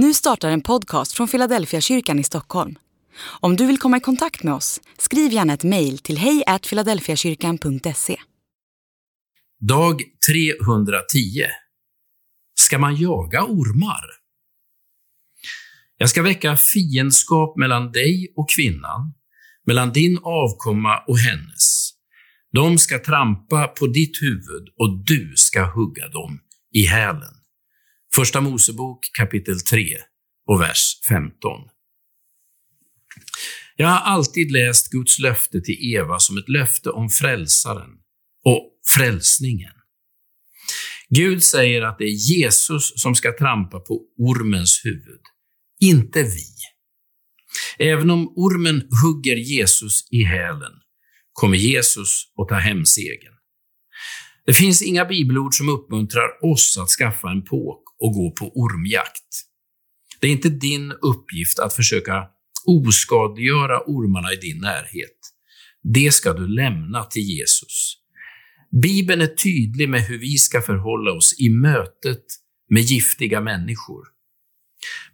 Nu startar en podcast från Philadelphia kyrkan i Stockholm. Om du vill komma i kontakt med oss, skriv gärna ett mejl till hejfiladelfiakyrkan.se. Dag 310. Ska man jaga ormar? Jag ska väcka fiendskap mellan dig och kvinnan, mellan din avkomma och hennes. De ska trampa på ditt huvud och du ska hugga dem i hälen. Första Mosebok kapitel 3 och vers 15. Jag har alltid läst Guds löfte till Eva som ett löfte om frälsaren och frälsningen. Gud säger att det är Jesus som ska trampa på ormens huvud, inte vi. Även om ormen hugger Jesus i hälen kommer Jesus att ta hem segern. Det finns inga bibelord som uppmuntrar oss att skaffa en påk och gå på ormjakt. Det är inte din uppgift att försöka oskadliggöra ormarna i din närhet. Det ska du lämna till Jesus. Bibeln är tydlig med hur vi ska förhålla oss i mötet med giftiga människor.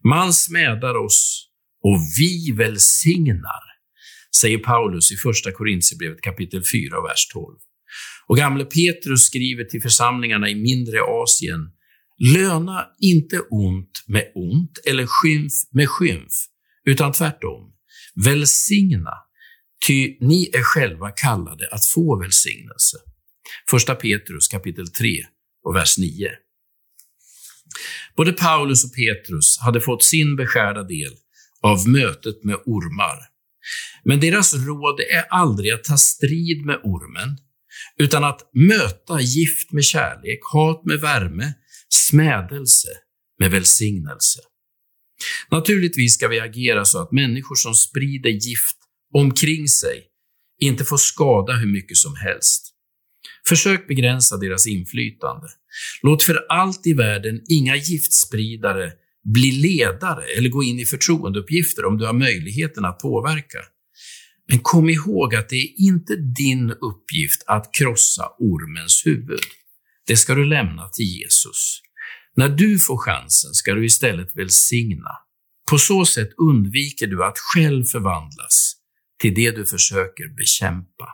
Man smädar oss och vi välsignar, säger Paulus i Första Korintierbrevet kapitel 4, vers 12. Och gamle Petrus skriver till församlingarna i mindre Asien, löna inte ont med ont eller skymf med skymf, utan tvärtom. Välsigna, ty ni är själva kallade att få välsignelse. Första Petrus kapitel 3 och vers 9. Både Paulus och Petrus hade fått sin beskärda del av mötet med ormar. Men deras råd är aldrig att ta strid med ormen, utan att möta gift med kärlek, hat med värme, smädelse med välsignelse. Naturligtvis ska vi agera så att människor som sprider gift omkring sig inte får skada hur mycket som helst. Försök begränsa deras inflytande. Låt för allt i världen inga giftspridare bli ledare eller gå in i förtroendeuppgifter om du har möjligheten att påverka. Men kom ihåg att det är inte din uppgift att krossa ormens huvud. Det ska du lämna till Jesus. När du får chansen ska du istället välsigna. På så sätt undviker du att själv förvandlas till det du försöker bekämpa.